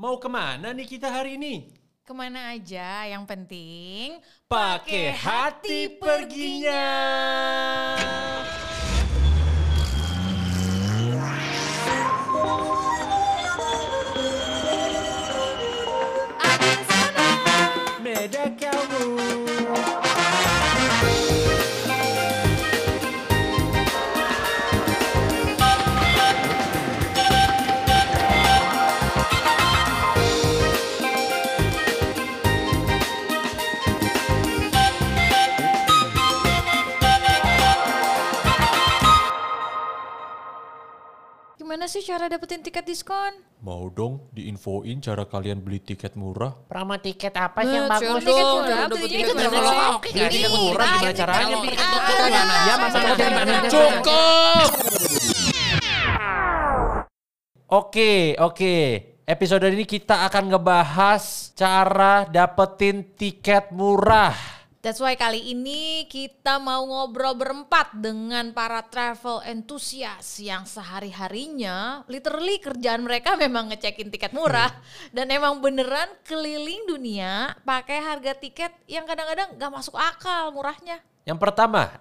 Mau ke mana nih kita hari ini? Ke mana aja, yang penting Pakai hati perginya. Ada sih cara dapetin tiket diskon? Mau dong diinfoin cara kalian beli tiket murah? Promo tiket apa sih yang bagus? tiket murah, murah. Oke, murah gimana caranya? Ya masa mau Cukup. Oke, oke. Episode ini kita akan ngebahas cara dapetin tiket murah. That's why kali ini kita mau ngobrol berempat dengan para travel enthusiast yang sehari-harinya literally kerjaan mereka memang ngecekin tiket murah dan emang beneran keliling dunia pakai harga tiket yang kadang-kadang gak masuk akal murahnya. Yang pertama,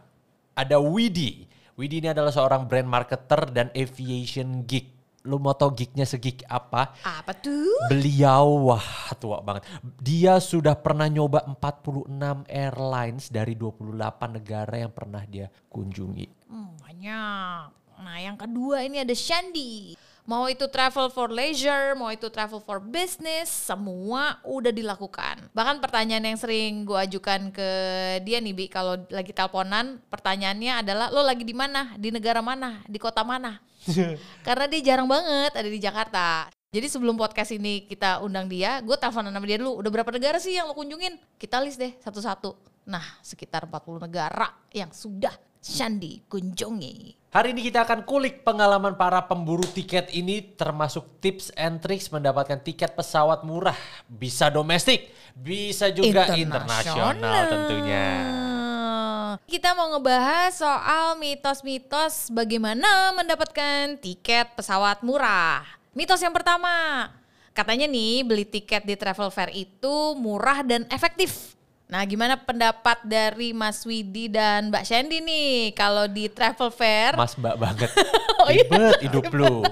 ada Widi. Widi ini adalah seorang brand marketer dan aviation geek. Lu mau tau geeknya segik apa? Apa tuh? Beliau, wah tua banget. Dia sudah pernah nyoba 46 airlines dari 28 negara yang pernah dia kunjungi. Hmm, banyak. Nah yang kedua ini ada Shandy. Mau itu travel for leisure, mau itu travel for business, semua udah dilakukan. Bahkan pertanyaan yang sering gue ajukan ke dia nih Bi, kalau lagi teleponan, pertanyaannya adalah lo lagi di mana, di negara mana, di kota mana? Karena dia jarang banget ada di Jakarta. Jadi sebelum podcast ini kita undang dia, gue teleponan sama dia dulu, udah berapa negara sih yang lo kunjungin? Kita list deh satu-satu. Nah sekitar 40 negara yang sudah Shandy kunjungi. Hari ini kita akan kulik pengalaman para pemburu tiket ini termasuk tips and tricks mendapatkan tiket pesawat murah. Bisa domestik, bisa juga internasional tentunya. Kita mau ngebahas soal mitos-mitos bagaimana mendapatkan tiket pesawat murah. Mitos yang pertama, katanya nih beli tiket di travel fair itu murah dan efektif. Nah, gimana pendapat dari Mas Widi dan Mbak Shandy nih kalau di travel fair? Mas mbak banget. Oh iya, Ribet hidup lu.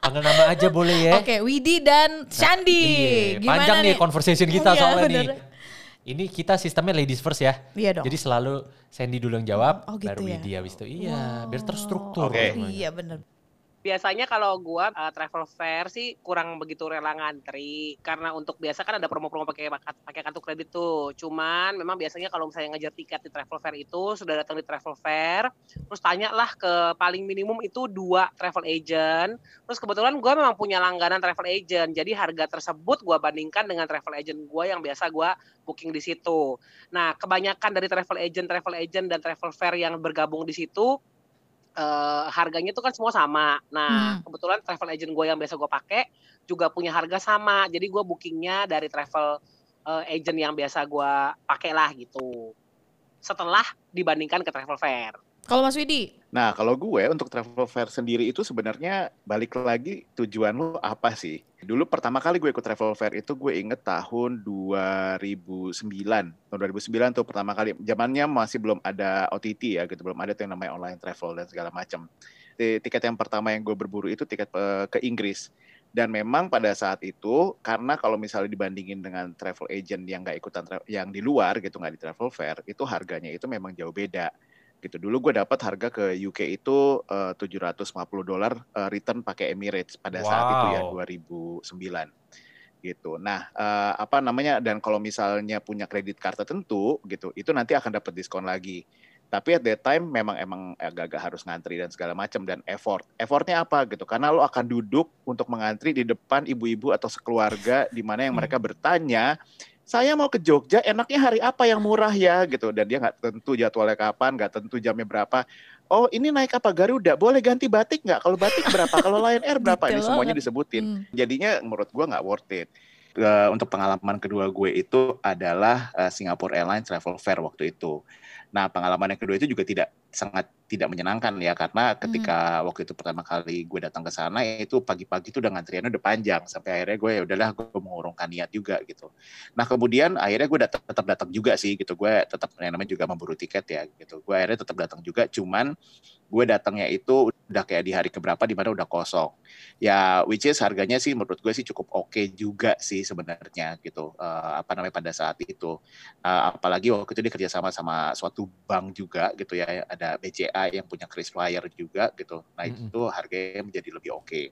Panggil nama aja boleh ya. Oke, Widi dan Shandy. Iya, Gimana panjang nih conversation kita Iya, soalnya bener. nih. Ini kita sistemnya ladies first ya. Iya dong. Jadi selalu Sandy dulu yang jawab, Oh, gitu baru ya? Widi habis itu. Iya, biar terstruktur. Oke. semuanya. Iya bener. Biasanya kalau gua uh, travel fair sih kurang begitu rela ngantri karena untuk biasa kan ada promo-promo pakai pakai kartu kredit tuh. Cuman memang biasanya kalau misalnya ngejar tiket di travel fair itu sudah datang di travel fair, terus tanyalah ke paling minimum itu dua travel agent. Terus kebetulan gua memang punya langganan travel agent, jadi harga tersebut gua bandingkan dengan travel agent gua yang biasa gua booking di situ. Nah, kebanyakan dari travel agent, travel agent dan travel fair yang bergabung di situ eh, harganya itu kan semua sama. Nah, Hmm. kebetulan travel agent gue yang biasa gue pakai juga punya harga sama. Jadi gue bookingnya dari travel eh, agent yang biasa gue pakai lah gitu. Setelah dibandingkan ke travel fair. Kalau Mas Widi? Nah, kalau gue untuk travel fair sendiri itu sebenarnya balik lagi tujuan lo apa sih? Dulu pertama kali gue ikut travel fair itu gue inget tahun 2009. Tahun 2009 tuh pertama kali. Zamannya masih belum ada OTT ya gitu, belum ada tuh yang namanya online travel dan segala macam. Tiket yang pertama yang gue berburu itu tiket eh, ke Inggris. Dan memang pada saat itu karena kalau misalnya dibandingin dengan travel agent yang nggak ikutan yang di luar gitu nggak di travel fair itu harganya itu memang jauh beda gitu. Dulu gue dapat harga ke UK itu eh, 750 dolar eh, return pakai Emirates pada saat itu ya Wow. 2009 gitu. Nah, eh, apa namanya dan kalau misalnya punya kredit card tertentu gitu, itu nanti akan dapat diskon lagi. Tapi at that time memang emang agak-agak harus ngantri dan segala macam dan effort. Effortnya apa gitu? Karena lo akan duduk untuk mengantri di depan ibu-ibu atau sekeluarga di mana yang mereka bertanya, saya mau ke Jogja, enaknya hari apa yang murah ya gitu. Dan dia nggak tentu jadwalnya kapan, nggak tentu jamnya berapa. Oh ini naik apa Garuda? Boleh ganti batik nggak? Kalau batik berapa? Kalau Lion Air berapa? Ini Detail semuanya disebutin. Hmm. Jadinya menurut gua nggak worth it. Eh, untuk pengalaman kedua gue itu adalah eh, Singapore Airlines Travel Fair waktu itu. Nah pengalaman yang kedua itu juga tidak sangat tidak menyenangkan ya karena ketika hmm. waktu itu pertama kali gue datang ke sana itu pagi-pagi itu udah ngantriannya udah panjang sampai akhirnya gue ya udahlah gue mengurungkan niat juga gitu. Nah kemudian akhirnya gue datang tetap datang juga sih gitu gue tetap yang namanya juga memburu tiket ya gitu. Gue akhirnya tetap datang juga cuman gue datangnya itu udah kayak di hari keberapa di mana udah kosong. Ya which is harganya sih menurut gue sih cukup oke okay juga sih sebenarnya gitu. Uh, apa namanya pada saat itu. Uh, apalagi waktu itu dia kerjasama sama suatu bank juga gitu ya ada BCA yang punya Flyer juga gitu. Nah mm -hmm. itu harganya menjadi lebih oke. Okay.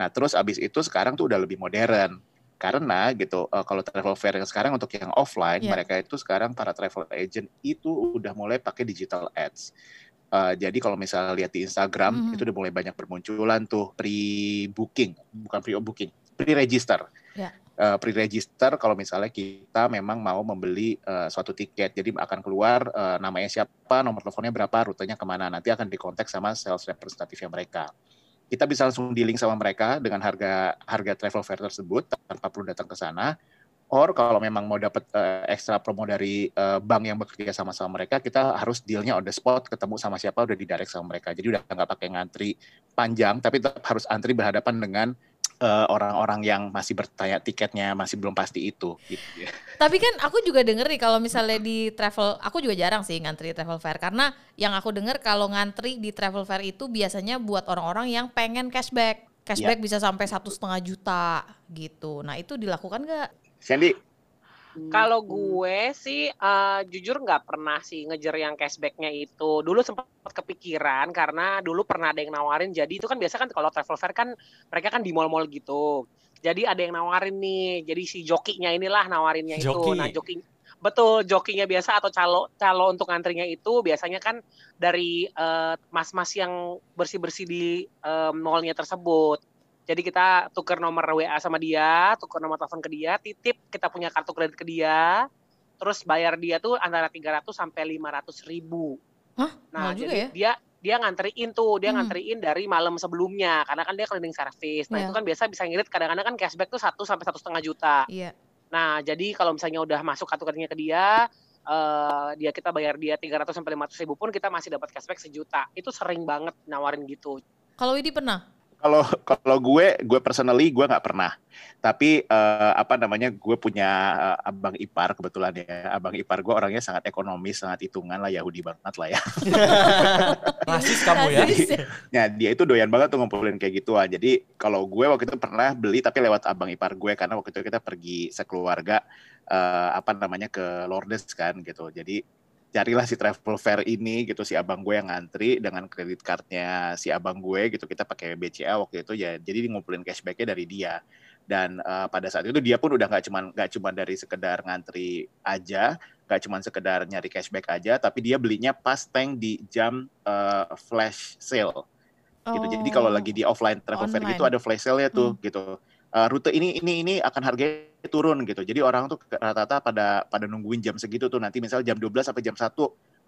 Nah terus abis itu sekarang tuh udah lebih modern karena gitu uh, kalau travel fair yang sekarang untuk yang offline yeah. mereka itu sekarang para travel agent itu udah mulai pakai digital ads Uh, jadi kalau misalnya lihat di Instagram mm -hmm. itu udah mulai banyak bermunculan tuh pre-booking, bukan pre-booking, pre-register. Yeah. Uh, pre-register kalau misalnya kita memang mau membeli uh, suatu tiket, jadi akan keluar uh, namanya siapa, nomor teleponnya berapa, rutenya ke mana, nanti akan dikontak sama sales representatifnya mereka. Kita bisa langsung dealing sama mereka dengan harga harga travel fair tersebut tanpa perlu datang ke sana Or kalau memang mau dapat uh, ekstra promo dari uh, bank yang bekerja sama sama mereka, kita harus dealnya on the spot, ketemu sama siapa udah di direct sama mereka. Jadi udah nggak pakai ngantri panjang, tapi tetap harus antri berhadapan dengan eh, orang-orang uh, yang masih bertanya tiketnya masih belum pasti itu. Gitu. Ya. Tapi kan aku juga denger nih kalau misalnya di travel, aku juga jarang sih ngantri travel fair karena yang aku denger kalau ngantri di travel fair itu biasanya buat orang-orang yang pengen cashback. Cashback ya. bisa sampai satu setengah juta gitu. Nah itu dilakukan nggak? Sandy. Kalau gue sih uh, jujur nggak pernah sih ngejar yang cashbacknya itu. Dulu sempat kepikiran karena dulu pernah ada yang nawarin. Jadi itu kan biasa kan kalau travel fair kan mereka kan di mall-mall gitu. Jadi ada yang nawarin nih. Jadi si jokinya inilah nawarinnya Joki. itu. Nah joki betul jokinya biasa atau calo calo untuk ngantrinya itu biasanya kan dari uh, mas-mas yang bersih-bersih di uh, mallnya tersebut. Jadi kita tuker nomor WA sama dia, tuker nomor telepon ke dia, titip kita punya kartu kredit ke dia, terus bayar dia tuh antara 300 sampai 500 ribu. Hah? Nah, jadi ya? dia dia ngantriin tuh, dia hmm. ngantriin dari malam sebelumnya, karena kan dia cleaning service. Nah yeah. itu kan biasa bisa ngirit kadang-kadang kan cashback tuh satu sampai satu setengah juta. Iya. Yeah. Nah jadi kalau misalnya udah masuk kartu kreditnya ke dia, uh, dia kita bayar dia 300 sampai 500 ribu pun kita masih dapat cashback sejuta. Itu sering banget nawarin gitu. Kalau ini pernah? Kalau kalau gue, gue personally gue nggak pernah. Tapi uh, apa namanya, gue punya uh, abang ipar kebetulan ya. Abang ipar gue orangnya sangat ekonomis, sangat hitungan lah, Yahudi banget lah ya. Rasis kamu ya? ya, dia itu doyan banget tuh ngumpulin kayak gituan. Jadi kalau gue waktu itu pernah beli tapi lewat abang ipar gue karena waktu itu kita pergi sekeluarga uh, apa namanya ke Lourdes kan gitu. Jadi carilah si travel fair ini gitu si abang gue yang ngantri dengan kredit cardnya si abang gue gitu kita pakai BCA waktu itu ya jadi ngumpulin cashbacknya dari dia. Dan uh, pada saat itu dia pun udah nggak cuman nggak cuman dari sekedar ngantri aja nggak cuman sekedar nyari cashback aja tapi dia belinya pas tank di jam uh, flash sale. Gitu. Jadi kalau lagi di offline travel Online. fair gitu ada flash sale ya tuh hmm. gitu uh, rute ini ini ini akan harganya turun gitu. Jadi orang tuh rata-rata pada pada nungguin jam segitu tuh nanti misal jam 12 sampai jam 1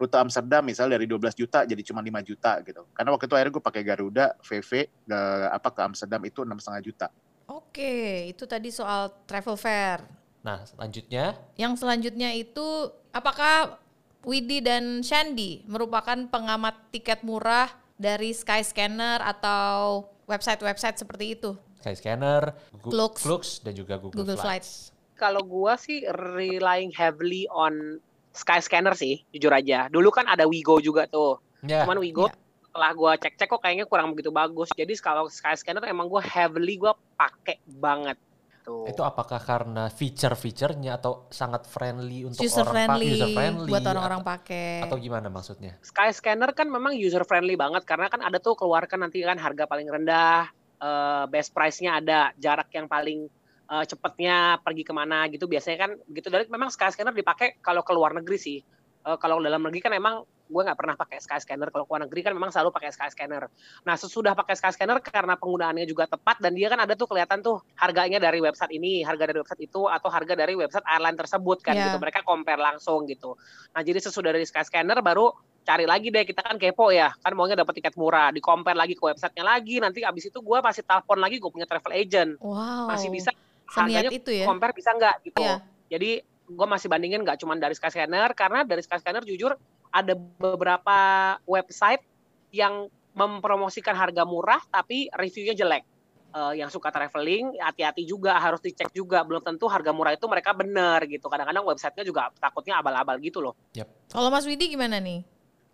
rute Amsterdam misal dari 12 juta jadi cuma 5 juta gitu. Karena waktu itu akhirnya gue pakai Garuda VV ke apa ke Amsterdam itu enam setengah juta. Oke, itu tadi soal travel fair. Nah, selanjutnya? Yang selanjutnya itu apakah Widi dan Shandy merupakan pengamat tiket murah dari Skyscanner atau website-website seperti itu? Skyscanner, Google Clooks, dan juga Google, Google Flights. Flights. Kalau gua sih relying heavily on Skyscanner sih, jujur aja. Dulu kan ada Wigo juga tuh. Yeah. Cuman Wigo yeah. setelah gua cek-cek kok kayaknya kurang begitu bagus. Jadi kalau Skyscanner emang gua heavily gua pakai banget. Tuh. Itu apakah karena feature-featurenya atau sangat friendly untuk user orang friendly, user friendly buat orang-orang pakai atau gimana maksudnya? Skyscanner kan memang user friendly banget karena kan ada tuh keluarkan nanti kan harga paling rendah, uh, best price-nya ada, jarak yang paling uh, cepatnya pergi ke mana gitu biasanya kan begitu dari memang Skyscanner dipakai kalau ke luar negeri sih. Uh, kalau dalam negeri kan emang gue nggak pernah pakai Skyscanner. Kalau ke luar negeri kan memang selalu pakai Skyscanner. Nah sesudah pakai Skyscanner karena penggunaannya juga tepat dan dia kan ada tuh kelihatan tuh harganya dari website ini, harga dari website itu atau harga dari website airline tersebut kan yeah. gitu. Mereka compare langsung gitu. Nah jadi sesudah dari Skyscanner baru cari lagi deh kita kan kepo ya kan maunya dapat tiket murah di compare lagi ke websitenya lagi nanti abis itu gue masih telepon lagi gue punya travel agent wow. masih bisa harganya itu ya? compare bisa nggak gitu yeah. jadi gue masih bandingin nggak cuma dari Skyscanner karena dari Skyscanner jujur ada beberapa website yang mempromosikan harga murah tapi reviewnya jelek. Uh, yang suka traveling hati-hati juga harus dicek juga belum tentu harga murah itu mereka benar gitu kadang-kadang websitenya juga takutnya abal-abal gitu loh. Yep. Kalau Mas Widi gimana nih?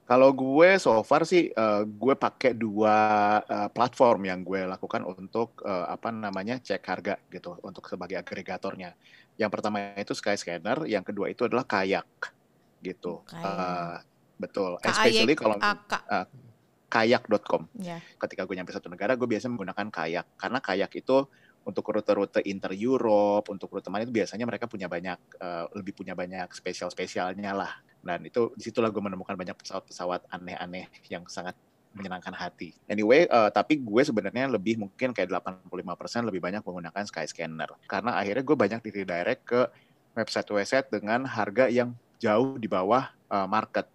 Kalau gue so far sih uh, gue pakai dua uh, platform yang gue lakukan untuk uh, apa namanya cek harga gitu untuk sebagai agregatornya. Yang pertama itu Skyscanner, yang kedua itu adalah Kayak gitu. Kayak. Uh, betul. Especially kalau uh, kayak.com. Yeah. Ketika gue nyampe satu negara, gue biasa menggunakan Kayak karena Kayak itu untuk rute-rute inter Europe, untuk rute mana itu biasanya mereka punya banyak uh, lebih punya banyak spesial-spesialnya lah dan itu di situlah gue menemukan banyak pesawat-pesawat aneh-aneh yang sangat menyenangkan hati. Anyway, uh, tapi gue sebenarnya lebih mungkin kayak 85% lebih banyak menggunakan Skyscanner. Karena akhirnya gue banyak di redirect ke website-website dengan harga yang jauh di bawah uh, market.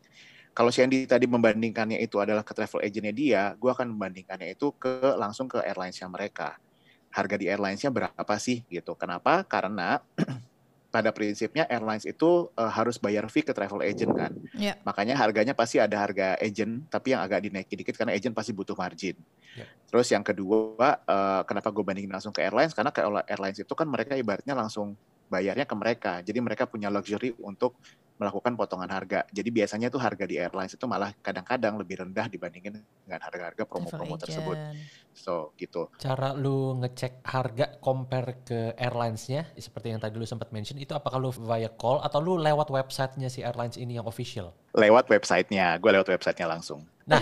Kalau Shandy tadi membandingkannya itu adalah ke travel agentnya dia, gue akan membandingkannya itu ke langsung ke airlines-nya mereka. Harga di airlines-nya berapa sih gitu. Kenapa? Karena pada prinsipnya airlines itu uh, harus bayar fee ke travel agent kan. Yeah. Makanya harganya pasti ada harga agent, tapi yang agak dinaikin dikit karena agent pasti butuh margin. Yeah. Terus yang kedua, uh, kenapa gue bandingin langsung ke airlines? Karena ke airlines itu kan mereka ibaratnya langsung bayarnya ke mereka. Jadi mereka punya luxury untuk melakukan potongan harga. Jadi biasanya tuh harga di airlines itu malah kadang-kadang lebih rendah dibandingin dengan harga-harga promo-promo tersebut. So gitu. Cara lu ngecek harga compare ke airlinesnya, seperti yang tadi lu sempat mention, itu apakah lu via call atau lu lewat websitenya si airlines ini yang official? Lewat websitenya, gue lewat websitenya langsung. Nah,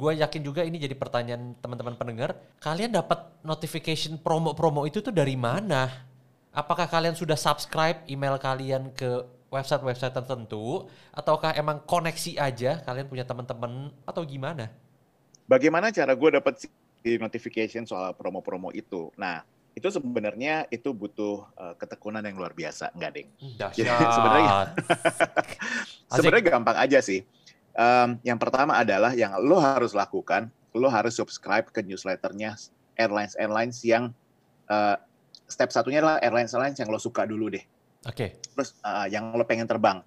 gue yakin juga ini jadi pertanyaan teman-teman pendengar. Kalian dapat notification promo-promo itu tuh dari mana? Apakah kalian sudah subscribe email kalian ke website-website tertentu ataukah emang koneksi aja kalian punya teman-teman atau gimana? Bagaimana cara gue dapat notification soal promo-promo itu? Nah, itu sebenarnya itu butuh uh, ketekunan yang luar biasa, enggak ding? Jadi sebenarnya sebenarnya gampang aja sih. Um, yang pertama adalah yang lo harus lakukan, lo harus subscribe ke newsletternya airlines airlines yang uh, step satunya adalah airlines airlines yang lo suka dulu deh Oke. Okay. Terus uh, yang lo pengen terbang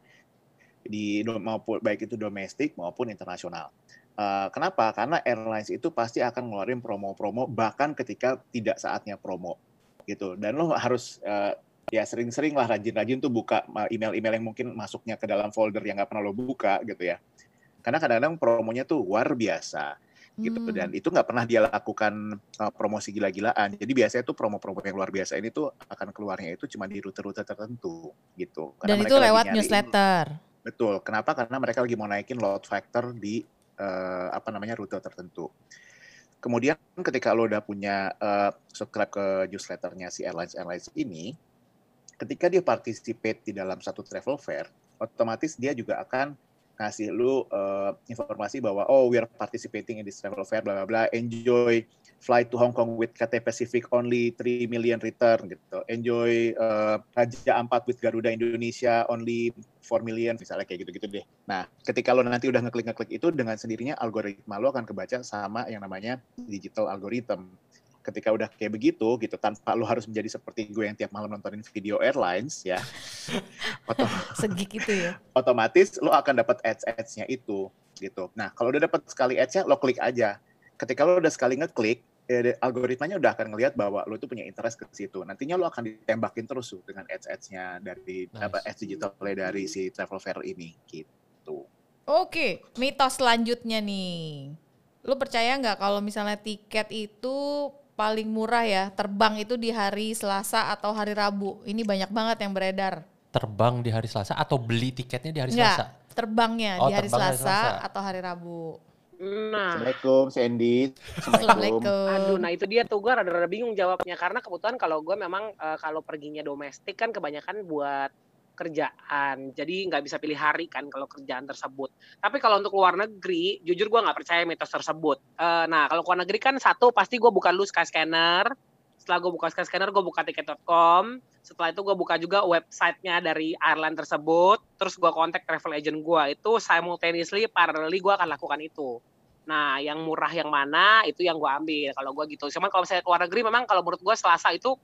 di maupun baik itu domestik maupun internasional. Uh, kenapa? Karena airlines itu pasti akan ngeluarin promo-promo bahkan ketika tidak saatnya promo gitu. Dan lo harus uh, ya sering-sering lah rajin-rajin tuh buka email-email yang mungkin masuknya ke dalam folder yang nggak pernah lo buka gitu ya. Karena kadang-kadang promonya tuh luar biasa gitu. Hmm. dan itu nggak pernah dia lakukan uh, promosi gila-gilaan. Jadi biasanya tuh promo-promo yang luar biasa ini tuh akan keluarnya itu cuma di rute-rute tertentu gitu. Karena dan itu lewat newsletter. Betul. Kenapa? Karena mereka lagi mau naikin load factor di uh, apa namanya rute tertentu. Kemudian ketika lo udah punya uh, subscribe ke newsletternya si airlines airlines ini ketika dia participate di dalam satu travel fair otomatis dia juga akan ngasih lu uh, informasi bahwa oh we are participating in this travel fair bla bla bla enjoy flight to Hong Kong with KT Pacific only 3 million return gitu. Enjoy uh, Raja Ampat with Garuda Indonesia only 4 million misalnya kayak gitu-gitu deh. Nah ketika lo nanti udah ngeklik ngeklik itu dengan sendirinya algoritma lo akan kebaca sama yang namanya digital algorithm ketika udah kayak begitu gitu tanpa lo harus menjadi seperti gue yang tiap malam nontonin video airlines ya segi gitu ya? otomatis lo akan dapat ads adsnya itu gitu. Nah kalau udah dapat sekali adsnya lo klik aja. Ketika lo udah sekali ngeklik eh, algoritmanya udah akan ngelihat bahwa lo itu punya interest ke situ. Nantinya lo akan ditembakin terus tuh dengan ads adsnya dari nice. apa ads digital dari si travel fair ini gitu. Oke mitos selanjutnya nih. Lo percaya nggak kalau misalnya tiket itu paling murah ya terbang itu di hari Selasa atau hari Rabu. Ini banyak banget yang beredar. Terbang di hari Selasa atau beli tiketnya di hari Nggak, Selasa? terbangnya oh, di hari Selasa, hari Selasa atau hari Rabu. Nah. Assalamualaikum Sandy. Assalamualaikum. Aduh, nah itu dia tuh gue rada-rada bingung jawabnya karena kebetulan kalau gue memang uh, kalau perginya domestik kan kebanyakan buat kerjaan. Jadi nggak bisa pilih hari kan kalau kerjaan tersebut. Tapi kalau untuk luar negeri, jujur gue nggak percaya mitos tersebut. Uh, nah kalau luar negeri kan satu pasti gue buka dulu Skyscanner. Setelah gue buka Skyscanner, gue buka tiket.com. Setelah itu gue buka juga websitenya dari airline tersebut. Terus gue kontak travel agent gue. Itu simultaneously, parallelly gue akan lakukan itu. Nah, yang murah yang mana itu yang gue ambil kalau gue gitu. Cuman kalau misalnya keluar negeri memang kalau menurut gue Selasa itu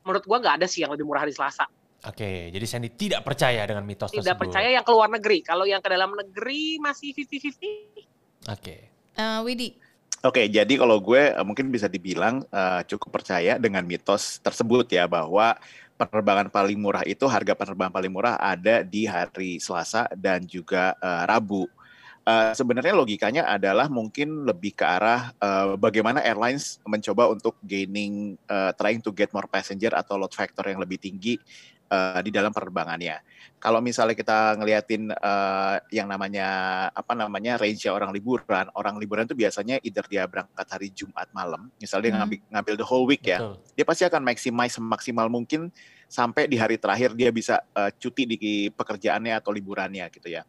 menurut gue nggak ada sih yang lebih murah di Selasa Oke, jadi Sandy tidak percaya dengan mitos Tidak tersebut. percaya yang keluar negeri. Kalau yang ke dalam negeri masih 50-50. Oke. Eh, Widi, Oke, jadi kalau gue eh, mungkin bisa dibilang eh, cukup percaya dengan mitos tersebut ya bahwa penerbangan paling murah itu harga penerbangan paling murah ada di hari Selasa dan juga eh, Rabu. Eh, sebenarnya logikanya adalah mungkin lebih ke arah eh, bagaimana airlines mencoba untuk gaining, eh, trying to get more passenger atau load factor yang lebih tinggi eh, di dalam penerbangannya. Kalau misalnya kita ngeliatin eh, yang namanya apa namanya range orang liburan, orang liburan itu biasanya either dia berangkat hari Jumat malam, misalnya dia Hmm. ngambil, ngambil the whole week ya, Betul. dia pasti akan maximize semaksimal mungkin sampai di hari terakhir dia bisa eh, cuti di pekerjaannya atau liburannya gitu ya.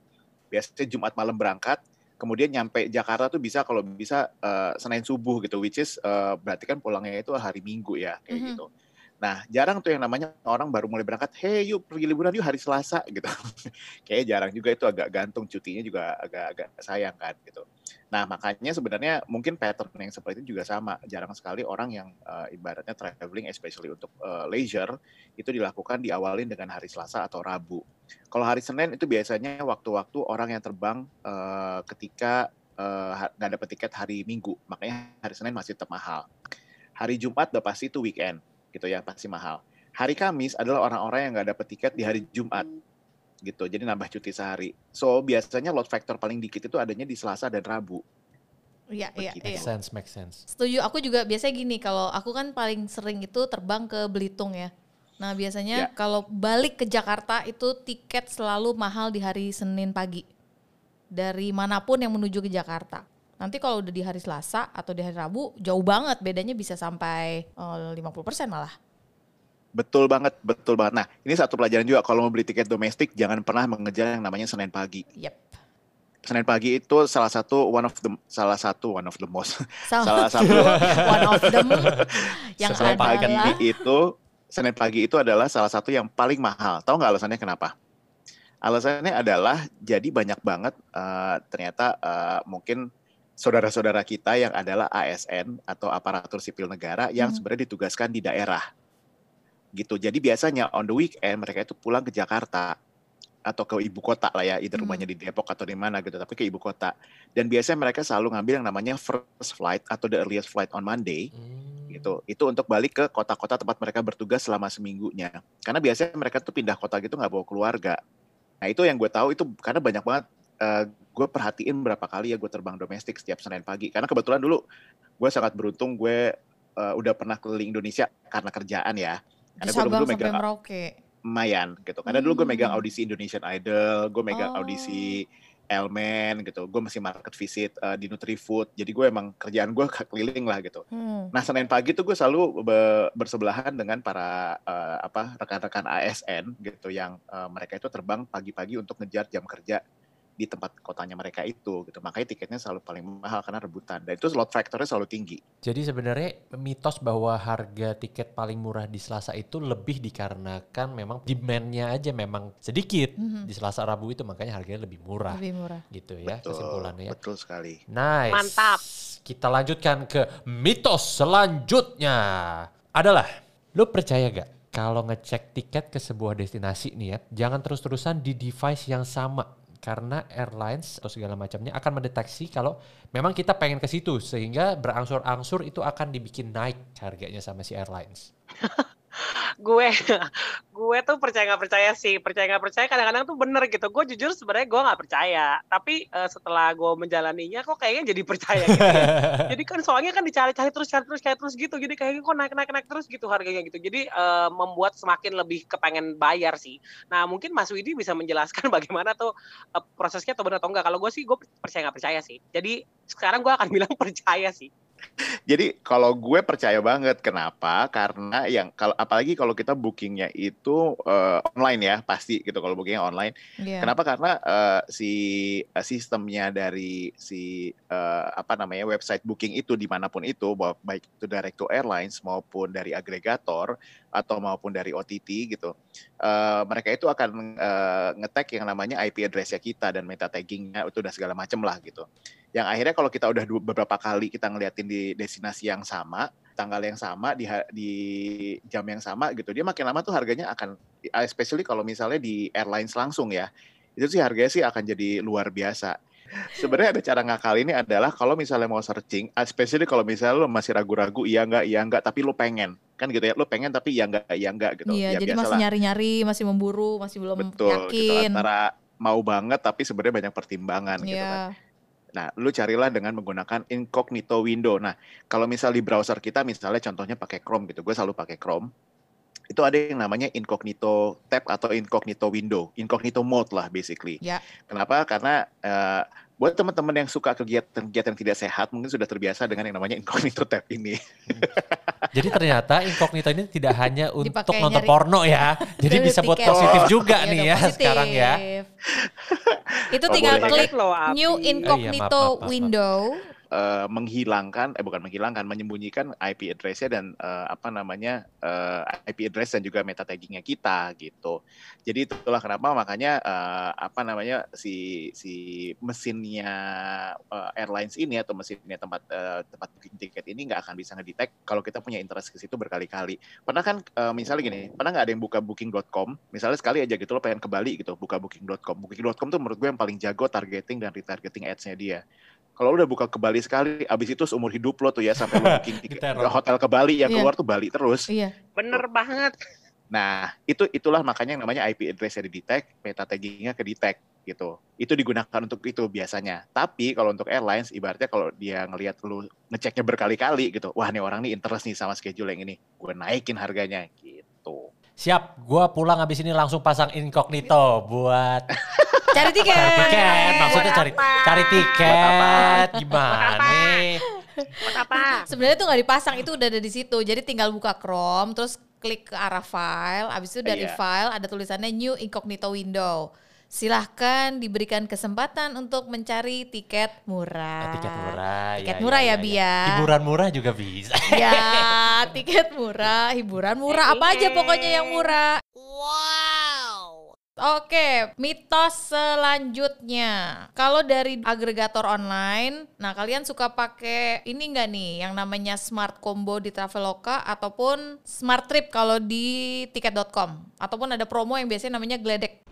Biasanya Jumat malam berangkat, kemudian nyampe Jakarta tuh bisa kalau bisa eh, Senin subuh gitu, which is eh, berarti kan pulangnya itu hari Minggu ya kayak Mhm. gitu. Nah, jarang tuh yang namanya orang baru mulai berangkat, hey yuk pergi liburan yuk hari Selasa gitu. Kayaknya jarang juga itu agak gantung cutinya juga agak-agak sayang kan gitu. Nah, makanya sebenarnya mungkin pattern yang seperti itu juga sama. Jarang sekali orang yang eh, ibaratnya traveling especially untuk eh, leisure itu dilakukan diawalin dengan hari Selasa atau Rabu. Kalau hari Senin itu biasanya waktu-waktu orang yang terbang eh, ketika nggak dapat tiket hari Minggu. Makanya hari Senin masih tetap. Hari Jumat udah pasti itu weekend gitu ya, pasti mahal. Hari Kamis adalah orang-orang yang nggak dapat tiket di hari Jumat gitu. Jadi nambah cuti sehari. So biasanya load factor paling dikit itu adanya di Selasa dan Rabu. iya iya iya. Make sense, make sense. Setuju. Aku juga biasanya gini, kalau aku kan paling sering itu terbang ke Belitung ya. Nah biasanya Ya. kalau balik ke Jakarta itu tiket selalu mahal di hari Senin pagi. Dari mana pun yang menuju ke Jakarta. Nanti kalau udah di hari Selasa atau di hari Rabu jauh banget bedanya bisa sampai eh, 50% malah. Betul banget, betul banget. Nah, ini satu pelajaran juga kalau mau beli tiket domestik jangan pernah mengejar yang namanya Senin pagi. Yep. Senin pagi itu salah satu one of the salah satu one of the most Salah, salah satu one of them yang Senin pagi adalah itu Senin pagi itu adalah salah satu yang paling mahal. Tahu nggak alasannya kenapa? Alasannya adalah jadi banyak banget eh, ternyata eh, mungkin saudara-saudara kita yang adalah ASN atau aparatur sipil negara yang Hmm. sebenarnya ditugaskan di daerah. Gitu. Jadi biasanya on the weekend mereka itu pulang ke Jakarta atau ke ibu kota lah ya, either Hmm. rumahnya di Depok atau di mana gitu, tapi ke ibu kota. Dan biasanya mereka selalu ngambil yang namanya first flight atau the earliest flight on Monday Hmm. gitu. Itu untuk balik ke kota-kota tempat mereka bertugas selama seminggunya. Karena biasanya mereka tuh pindah kota gitu nggak bawa keluarga. Nah itu yang gue tahu itu karena banyak banget eh, gue perhatiin berapa kali ya gue terbang domestik setiap Senin pagi. Karena kebetulan dulu gue sangat beruntung gue eh, udah pernah keliling Indonesia karena kerjaan ya. Karena gue dulu megang Merauke. lumayan gitu. Karena dulu gue megang Hmm. audisi Indonesian Idol, gue megang Oh. audisi Elmen gitu. Gue masih market visit eh, di Nutrifood. Jadi gue emang kerjaan gue keliling lah gitu. Hmm. Nah Senin pagi tuh gue selalu be- bersebelahan dengan para eh, apa rekan-rekan ASN gitu yang eh, mereka itu terbang pagi-pagi untuk ngejar jam kerja di tempat kotanya mereka itu gitu. Makanya tiketnya selalu paling mahal karena rebutan. Dan itu slot factornya selalu tinggi. Jadi sebenarnya mitos bahwa harga tiket paling murah di Selasa itu lebih dikarenakan memang demand-nya aja memang sedikit. Mhm. Di Selasa Rabu itu makanya harganya lebih murah Lebih murah. gitu ya Betul, kesimpulannya ya. betul sekali. Nice. Mantap. Kita lanjutkan ke mitos selanjutnya. Adalah, lu percaya gak kalau ngecek tiket ke sebuah destinasi nih ya, jangan terus-terusan di device yang sama. Karena airlines atau segala macamnya akan mendeteksi kalau memang kita pengen ke situ. Sehingga berangsur-angsur itu akan dibikin naik harganya sama si airlines. gue gue tuh percaya nggak percaya sih. Percaya nggak percaya kadang-kadang tuh bener gitu. Gue jujur sebenarnya gue nggak percaya. Tapi eh, setelah gue menjalaninya kok kayaknya jadi percaya gitu ya. jadi kan soalnya kan dicari-cari terus cari terus cari terus gitu. Jadi kayaknya kok naik naik naik terus gitu harganya gitu. Jadi eh, membuat semakin lebih kepengen bayar sih. Nah mungkin Mas Widi bisa menjelaskan bagaimana tuh eh, prosesnya atau benar atau enggak. Kalau gue sih gue percaya nggak percaya sih. Jadi sekarang gue akan bilang percaya sih Jadi kalau gue percaya banget kenapa? Karena yang kalau apalagi kalau kita bookingnya itu eh, online ya pasti gitu kalau bookingnya online. Iya. Kenapa? Karena eh, si eh, sistemnya dari si eh, apa namanya website booking itu di mana pun itu, baik itu direct to airlines maupun dari agregator atau maupun dari OTT gitu, eh, mereka itu akan eh, ngetek yang namanya IP address-nya kita dan meta taggingnya itu udah segala macem lah gitu. Yang akhirnya kalau kita udah beberapa kali kita ngeliatin di destinasi yang sama, tanggal yang sama di di jam yang sama gitu, dia makin lama tuh harganya akan especially kalau misalnya di airlines langsung ya, itu sih harganya sih akan jadi luar biasa. Sebenarnya ada cara ngakal ini adalah kalau misalnya mau searching, especially kalau misalnya lo masih ragu-ragu, iya enggak, iya enggak, tapi lo pengen, kan gitu ya, lo pengen tapi iya enggak, iya enggak gitu. Iya, ya jadi masih nyari-nyari, masih memburu, masih belum Betul, gitu, yakin. antara mau banget tapi sebenarnya banyak pertimbangan gitu Iya. kan. Nah, lu carilah dengan menggunakan incognito window. Nah, kalau misal di browser kita, misalnya contohnya pakai Chrome gitu, gue selalu pakai Chrome. Itu ada yang namanya incognito tab atau incognito window, incognito mode lah basically. Ya. Kenapa? Karena eh, buat teman-teman yang suka kegiatan-kegiatan tidak sehat, mungkin sudah terbiasa dengan yang namanya incognito tab ini. Jadi ternyata incognito ini tidak hanya untuk Dipakai nonton nyari- porno ya. Jadi bisa buat tiket. positif juga Iya nih ya positif. sekarang ya. Itu Oh, tinggal boleh. klik Loh, new Oh iya, incognito maaf, maaf, maaf. window. Eh, menghilangkan eh bukan menghilangkan menyembunyikan IP address-nya dan eh, apa namanya eh, IP address dan juga meta taggingnya kita gitu. Jadi itulah kenapa makanya eh, apa namanya si si mesinnya eh, airlines ini atau mesinnya tempat eh, tempat booking tiket ini nggak akan bisa ngedetect kalau kita punya interest ke situ berkali-kali. Pernah kan eh, misalnya gini, pernah nggak ada yang buka booking.com, misalnya sekali aja gitu lo pengen ke Bali gitu, buka booking.com. Booking.com tuh menurut gue yang paling jago targeting dan retargeting ads-nya dia kalau lu udah buka ke Bali sekali, abis itu seumur hidup lo tuh ya sampai lo booking ke hotel ke Bali yang Iya. keluar tuh Bali terus. Iya. Bener banget. Nah itu itulah makanya yang namanya IP address-nya di detect, meta taggingnya ke detect gitu. Itu digunakan untuk itu biasanya. Tapi kalau untuk airlines, ibaratnya kalau dia ngelihat lu ngeceknya berkali-kali gitu, wah nih orang nih interest nih sama schedule yang ini, gue naikin harganya gitu. Siap, gua pulang habis ini langsung pasang incognito buat Cari tiket. cari tiket. Maksudnya Buat cari apa? cari tiket. Buat Gimana apa? nih? Buat apa? Sebenarnya tuh nggak dipasang, itu udah ada di situ. Jadi tinggal buka Chrome, terus klik ke arah file. Abis itu dari Iya. file ada tulisannya new incognito window. Silahkan diberikan kesempatan untuk mencari tiket murah. Eh, tiket murah. Tiket murah ya, Bi, ya. Hiburan murah juga bisa. Ya, tiket murah, hiburan murah, apa aja pokoknya yang murah. Wow. Oke, mitos selanjutnya. Kalau dari agregator online, nah kalian suka pakai ini nggak nih yang namanya smart combo di Traveloka ataupun smart trip kalau di tiket.com ataupun ada promo yang biasanya namanya gledek.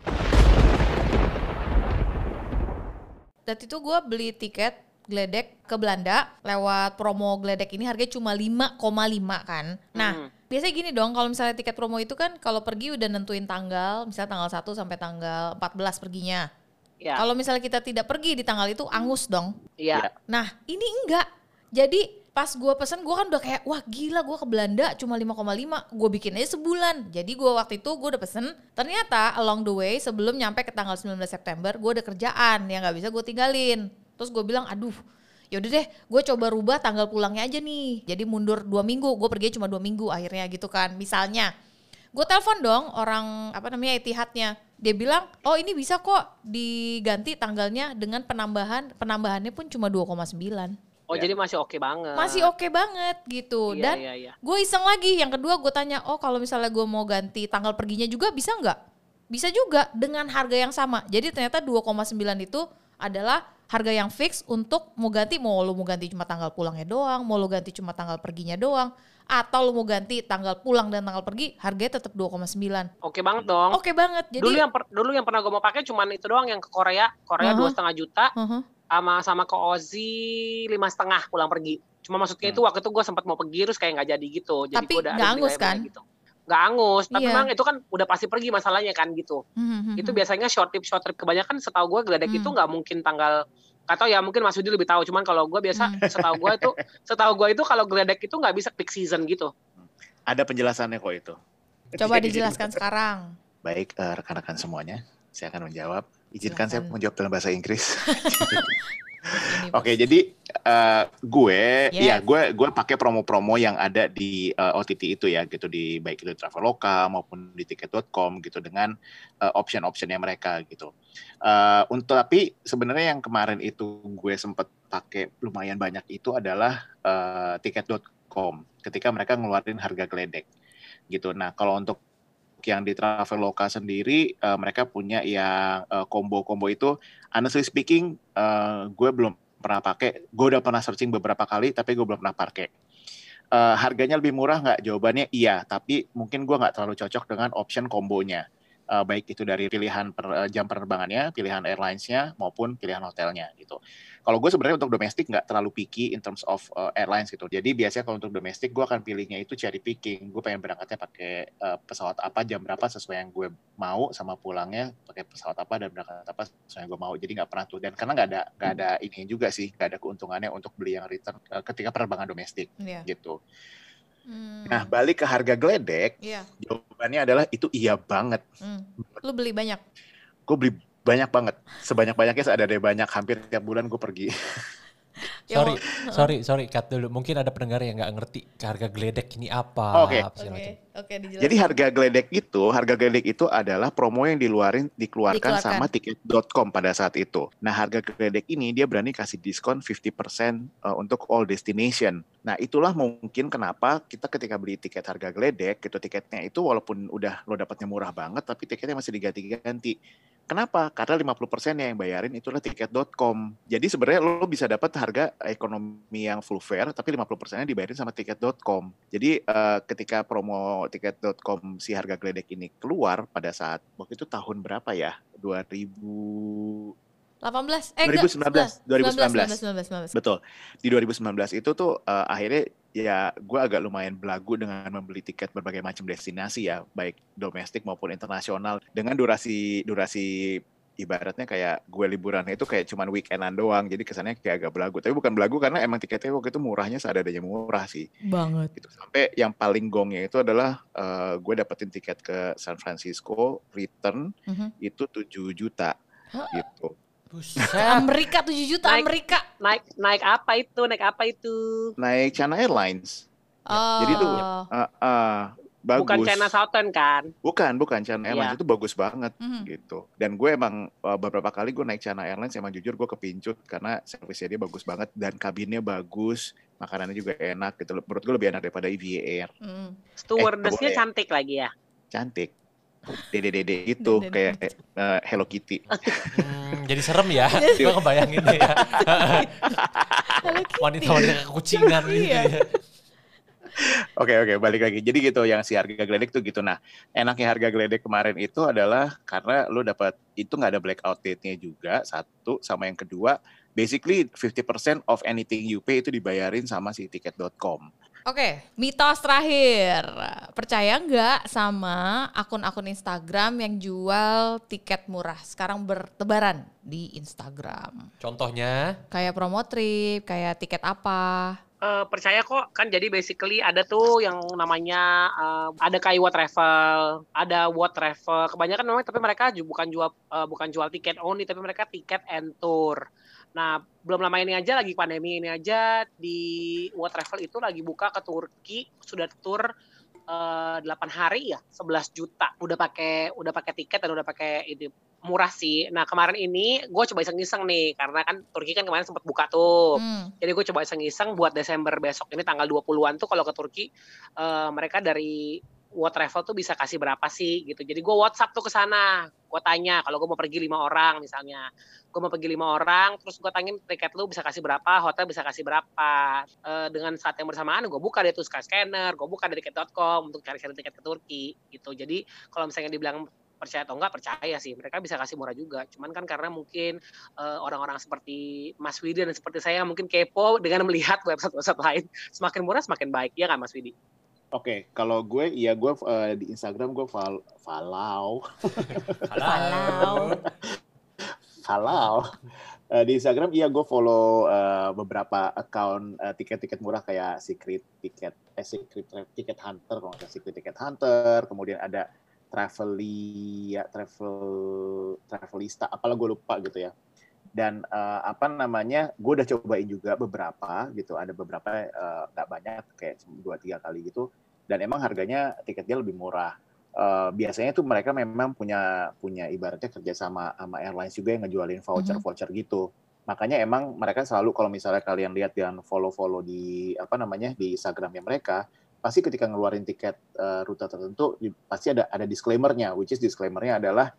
Dan itu gue beli tiket gledek ke Belanda lewat promo gledek ini harganya cuma 5,5 kan. Nah, Hmm. biasanya gini dong kalau misalnya tiket promo itu kan kalau pergi udah nentuin tanggal, misalnya tanggal 1 sampai tanggal 14 perginya. Ya. Kalau misalnya kita tidak pergi di tanggal itu angus dong. Iya. Nah, ini enggak. Jadi pas gue pesen gue kan udah kayak wah gila gue ke Belanda cuma 5,5 gue bikin aja sebulan. Jadi gue waktu itu gue udah pesen ternyata along the way sebelum nyampe ke tanggal 19 September gue ada kerjaan yang nggak bisa gue tinggalin. Terus gue bilang aduh yaudah deh gue coba rubah tanggal pulangnya aja nih. Jadi mundur dua minggu gue pergi cuma dua minggu akhirnya gitu kan. Misalnya gue telepon dong orang apa namanya Etihadnya. Dia bilang oh ini bisa kok diganti tanggalnya dengan penambahan penambahannya pun cuma 2,9 Oh Ya. jadi masih oke banget. masih oke banget gitu Iya, dan iya, iya. gue iseng lagi yang kedua gue tanya oh kalau misalnya gue mau ganti tanggal perginya juga bisa nggak bisa juga dengan harga yang sama jadi ternyata 2,9 itu adalah harga yang fix untuk mau ganti mau lu mau ganti cuma tanggal pulangnya doang mau lu ganti cuma tanggal perginya doang atau lu mau ganti tanggal pulang dan tanggal pergi harganya tetap 2,9 Oke banget dong. oke banget jadi dulu yang per- dulu yang pernah gue mau pakai cuman itu doang yang ke Korea. Korea Uh-huh. dua setengah juta uh-huh. Sama sama ke Aussie lima setengah pulang pergi. Cuma maksudnya itu waktu itu gue sempat mau pergi terus kayak nggak jadi gitu. Jadi Tapi gua udah beli angus kan? Gitu. Nggak angus. Tapi Iya. memang itu kan udah pasti pergi masalahnya kan gitu. Hmm, Itu biasanya short trip short trip kebanyakan setahu gue geledek Hmm. itu nggak mungkin tanggal atau ya mungkin Mas Yudi lebih tahu. Cuman kalau gue biasa Hmm. setahu gue itu setahu gue itu kalau geledek itu nggak bisa peak season gitu. Ada penjelasannya kok itu. coba Jadi, dijelaskan sekarang Baik, eh, rekan-rekan semuanya, saya akan menjawab. Izinkan saya menjawab dalam bahasa Inggris. Oke, jadi eh, gue, Yes. ya gue gue pakai promo-promo yang ada di eh, OTT itu ya, gitu di baik itu Traveloka maupun di tiket.com gitu dengan eh, option-optionnya mereka gitu. Eh, untuk tapi sebenarnya yang kemarin itu gue sempat pakai lumayan banyak itu adalah eh, tiket.com ketika mereka ngeluarin harga geledek gitu. Nah, kalau untuk yang di Traveloka sendiri eh, mereka punya yang eh, combo-combo itu honestly speaking eh, gue belum pernah pakai gue udah pernah searching beberapa kali tapi gue belum pernah pakai Eh, harganya lebih murah nggak? Jawabannya iya, tapi mungkin gue nggak terlalu cocok dengan option kombonya. Eh, baik itu dari pilihan per, eh, jam penerbangannya, pilihan airlines-nya, maupun pilihan hotelnya gitu. Kalau gue sebenarnya untuk domestik nggak terlalu picky in terms of uh, airlines gitu. Jadi biasanya kalau untuk domestik gue akan pilihnya itu cherry picking. Gue pengen berangkatnya pakai uh, pesawat apa, jam berapa sesuai yang gue mau, sama pulangnya pakai pesawat apa dan berangkat apa sesuai yang gue mau. Jadi nggak pernah tuh. Dan karena nggak ada nggak ada ini juga sih, nggak ada keuntungannya untuk beli yang return uh, ketika penerbangan domestik Iya. gitu. Hmm. Nah balik ke harga geledek, Iya. jawabannya adalah itu iya banget. Hmm. Lu beli banyak. Gue beli banyak banget, sebanyak-banyaknya ada ada banyak hampir tiap bulan gue pergi. Sorry, sorry, sorry, cut dulu. Mungkin ada pendengar yang nggak ngerti harga geledek ini apa. Oke. segala Oke, macam. oke dijelasin. Jadi harga geledek itu, harga geledek itu adalah promo yang diluarin dikeluarkan, Dikeluarkan. sama tiket.com pada saat itu. Nah, harga geledek ini dia berani kasih diskon 50% uh, untuk all destination. Nah, itulah mungkin kenapa kita ketika beli tiket harga geledek, gitu tiketnya itu walaupun udah lo dapatnya murah banget tapi tiketnya masih diganti-ganti. Kenapa? Karena 50% yang bayarin itulah tiket.com. Jadi sebenarnya lo bisa dapat harga ekonomi yang full fare tapi 50%-nya dibayarin sama tiket.com. Jadi eh, ketika promo tiket.com si harga geledek ini keluar pada saat waktu itu tahun berapa ya? 2000 18 eh enggak 2019, 19 19 19 19. Betul. Di 2019 itu tuh eh, akhirnya ya gue agak lumayan belagu dengan membeli tiket berbagai macam destinasi ya, baik domestik maupun internasional dengan durasi durasi ibaratnya kayak gue liburannya itu kayak cuman weekendan doang, jadi kesannya kayak agak belagu. Tapi bukan belagu karena emang tiketnya waktu itu murahnya seadanya murah sih. Banget. Gitu. Sampai yang paling gongnya itu adalah eh, gue dapetin tiket ke San Francisco return Mhm. itu 7 juta Hah? gitu. Buset. Amerika 7 juta Naik. Amerika. Naik naik apa itu? Naik apa itu? Naik China Airlines. Oh. Jadi tuh, Ah, ah, bagus. Bukan China Southern kan? Bukan, bukan China Airlines itu bagus banget Mhm. gitu. Dan gue emang uh, beberapa kali gue naik China Airlines emang jujur gue kepincut karena servisnya dia bagus banget dan kabinnya bagus, makanannya juga enak gitu. Menurut gue lebih enak daripada EVA Air. Hmm. Stewardessnya boleh. cantik lagi ya. Cantik. Dede-dede gitu Dede-dede. kayak uh, Hello Kitty. Hmm, jadi serem ya. Gue kebayangin ya. Wanita-wanita kekucingan gitu Iya. ya. Oke oke balik lagi. Jadi gitu yang si harga geledek tuh gitu. Nah enaknya harga geledek kemarin itu adalah karena lo dapat itu nggak ada blackout date-nya juga satu sama yang kedua basically 50% of anything you pay itu dibayarin sama si tiket.com. Oke, mitos terakhir. Percaya nggak sama akun-akun Instagram yang jual tiket murah sekarang bertebaran di Instagram? Contohnya, Kayak promo trip, kayak tiket apa? Eh, percaya kok kan jadi basically ada tuh yang namanya eh, ada Kaiwa Travel, ada What Travel. Kebanyakan memang tapi mereka ju- bukan jual eh, bukan jual tiket only tapi mereka tiket and tour. Nah, belum lama ini aja lagi pandemi ini aja di What Travel itu lagi buka ke Turki sudah tur eh, 8 hari ya 11 juta udah pakai udah pakai tiket dan udah pakai ini murah sih. Nah kemarin ini gue coba iseng-iseng nih karena kan Turki kan kemarin sempat buka tuh. Hmm. Jadi gue coba iseng-iseng buat Desember besok ini tanggal 20-an tuh kalau ke Turki eh, mereka dari What Travel tuh bisa kasih berapa sih gitu. Jadi gue WhatsApp tuh ke sana, gue tanya kalau gue mau pergi lima orang misalnya, gue mau pergi lima orang, terus gue tanyain tiket lu bisa kasih berapa, hotel bisa kasih berapa. Eh, dengan saat yang bersamaan gue buka deh tuh Skyscanner, gue buka dari tiket.com untuk cari-cari tiket ke Turki gitu. Jadi kalau misalnya dibilang percaya atau enggak percaya sih. Mereka bisa kasih murah juga. Cuman kan karena mungkin eh, orang-orang seperti Mas Widi dan seperti saya mungkin kepo dengan melihat website-website lain. Semakin murah semakin baik. Ya kan Mas Widi Oke, kalau gue iya gue uh, di Instagram gue fol- follow Walau. Halal. Eh, di Instagram iya gue follow eh, beberapa account eh, tiket-tiket murah kayak Secret Ticket, eh Secret Ticket Hunter, kalau nggak Secret Ticket Hunter, kemudian ada Travelia, Travel Travelista, apalah gue lupa gitu ya. Dan eh, apa namanya, gue udah cobain juga beberapa gitu, ada beberapa eh, nggak banyak kayak dua tiga kali gitu, dan emang harganya tiketnya lebih murah. Eh, biasanya tuh mereka memang punya punya ibaratnya kerja sama sama airlines juga yang ngejualin voucher voucher gitu. Makanya emang mereka selalu kalau misalnya kalian lihat dan follow follow di apa namanya di Instagramnya mereka pasti ketika ngeluarin tiket eh, rute tertentu pasti ada ada disclaimernya which is disclaimernya adalah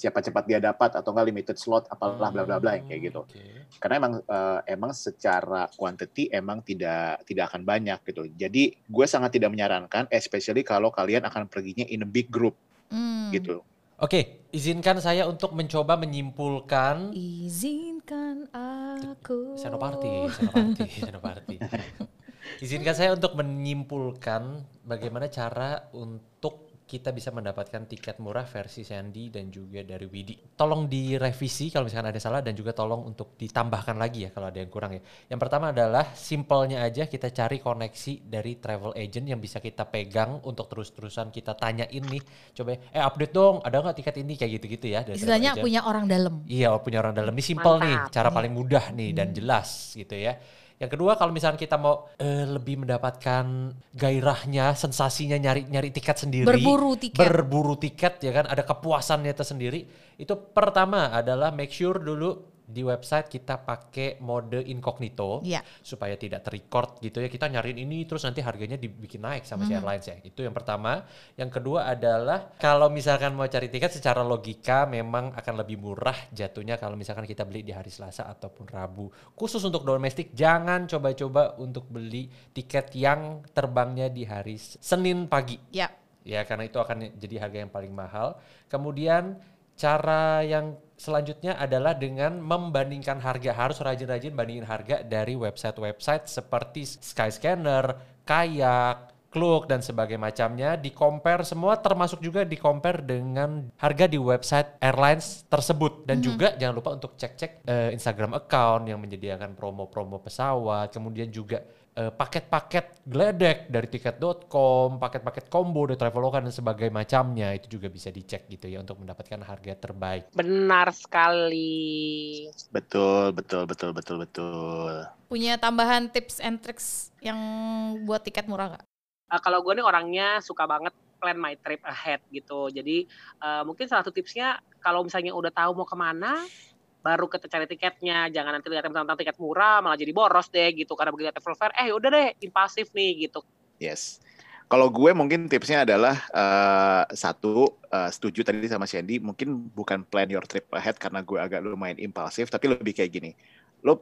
siapa cepat dia dapat atau enggak limited slot apalah bla bla bla yang kayak gitu. Oke. Karena emang eh, emang secara quantity emang tidak tidak akan banyak gitu. Jadi gue sangat tidak menyarankan especially kalau kalian akan perginya in a big group Hmm. gitu. Oke, izinkan saya untuk mencoba menyimpulkan Izinkan aku. Senoparti, Senoparti, Senoparti. Izinkan saya untuk menyimpulkan bagaimana cara untuk kita bisa mendapatkan tiket murah versi Sandy dan juga dari Widi. Tolong direvisi kalau misalkan ada salah dan juga tolong untuk ditambahkan lagi ya kalau ada yang kurang ya. Yang pertama adalah simpelnya aja kita cari koneksi dari travel agent yang bisa kita pegang untuk terus-terusan kita tanyain nih. Coba eh update dong, ada nggak tiket ini kayak gitu-gitu ya. Istilahnya punya orang dalam. Iya, punya orang dalam. Ini simpel nih, cara paling mudah nih dan jelas gitu ya. Yang kedua kalau misalnya kita mau eh, lebih mendapatkan gairahnya, sensasinya nyari nyari tiket sendiri, Berburu tiket. berburu tiket ya kan, ada kepuasannya tersendiri. Itu pertama adalah make sure dulu di website kita pakai mode incognito Iya. supaya tidak terrecord gitu ya. Kita nyariin ini terus nanti harganya dibikin naik sama si airlines ya. Itu yang pertama. Yang kedua adalah kalau misalkan mau cari tiket secara logika memang akan lebih murah jatuhnya kalau misalkan kita beli di hari Selasa ataupun Rabu. Khusus untuk domestik jangan coba-coba untuk beli tiket yang terbangnya di hari Senin pagi. Ya. Ya, karena itu akan jadi harga yang paling mahal. Kemudian cara yang selanjutnya adalah dengan membandingkan harga. Harus rajin-rajin bandingin harga dari website-website seperti Skyscanner, Kayak, Klook dan sebagainya macamnya di compare semua termasuk juga di compare dengan harga di website airlines tersebut dan juga jangan lupa untuk cek-cek eh, Instagram account yang menyediakan promo-promo pesawat kemudian juga eh, paket-paket gledek dari tiket.com, paket-paket combo dari Traveloka dan sebagainya macamnya itu juga bisa dicek gitu ya untuk mendapatkan harga terbaik. Benar sekali. Betul, betul, betul, betul, betul. Punya tambahan tips and tricks yang buat tiket murah nggak? Eh, kalau gue nih orangnya suka banget plan my trip ahead gitu. Jadi eh, mungkin salah satu tipsnya kalau misalnya udah tahu mau ke mana, baru kita cari tiketnya. Jangan nanti lihat tentang tiket murah malah jadi boros deh gitu. Karena begitu travel fair, eh udah deh impulsif nih gitu. Yes. Kalau gue mungkin tipsnya adalah eh, satu eh, setuju tadi sama Sandy, mungkin bukan plan your trip ahead karena gue agak lumayan impulsif, tapi lebih kayak gini. Lo,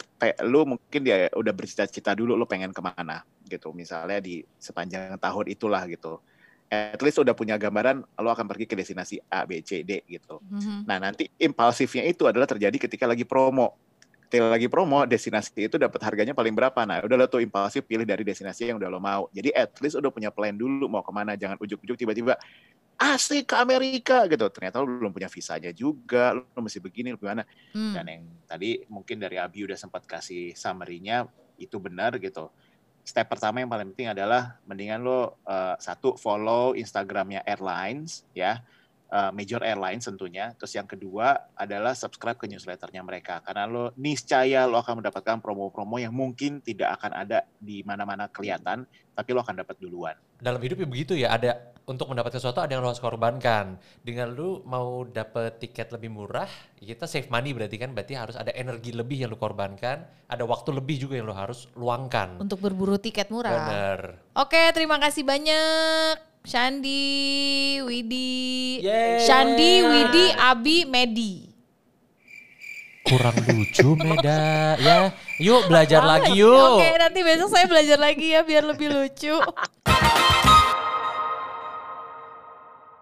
lo mungkin dia udah bercita-cita dulu lo pengen ke mana gitu, misalnya di sepanjang tahun itulah gitu. At least udah punya gambaran lo akan pergi ke destinasi A, B, C, D gitu. Mhm. Nah, nanti impulsifnya itu adalah terjadi ketika lagi promo. Ketika lagi promo, destinasi itu dapat harganya paling berapa. Nah, udah lo tuh impulsif pilih dari destinasi yang udah lo mau. Jadi at least udah punya plan dulu mau ke mana. Jangan ujuk-ujuk tiba-tiba asik ke Amerika gitu. Ternyata lo belum punya visanya juga. Lo mesti begini, lo gimana. Hmm. Dan yang tadi mungkin dari Abi udah sempat kasih summary-nya itu benar gitu. Step pertama yang paling penting adalah mendingan lo eh, satu follow Instagramnya airlines ya, eh, major airlines tentunya. Terus yang kedua adalah subscribe ke newsletternya mereka karena lo niscaya lo akan mendapatkan promo-promo yang mungkin tidak akan ada di mana-mana kelihatan, tapi lo akan dapat duluan. Dalam hidup ya begitu ya, ada untuk mendapatkan sesuatu ada yang lo harus korbankan. Dengan lu mau dapet tiket lebih murah, ya kita save money berarti kan, berarti harus ada energi lebih yang lo korbankan, ada waktu lebih juga yang lo harus luangkan. Untuk berburu tiket murah. Bener. Oke, terima kasih banyak. Shandi, Widi. Yeay. Shandi, Widi, Abi, Medi. Kurang lucu Meda ya. Yuk belajar lagi yuk. Oke, nanti besok saya belajar lagi ya biar lebih lucu.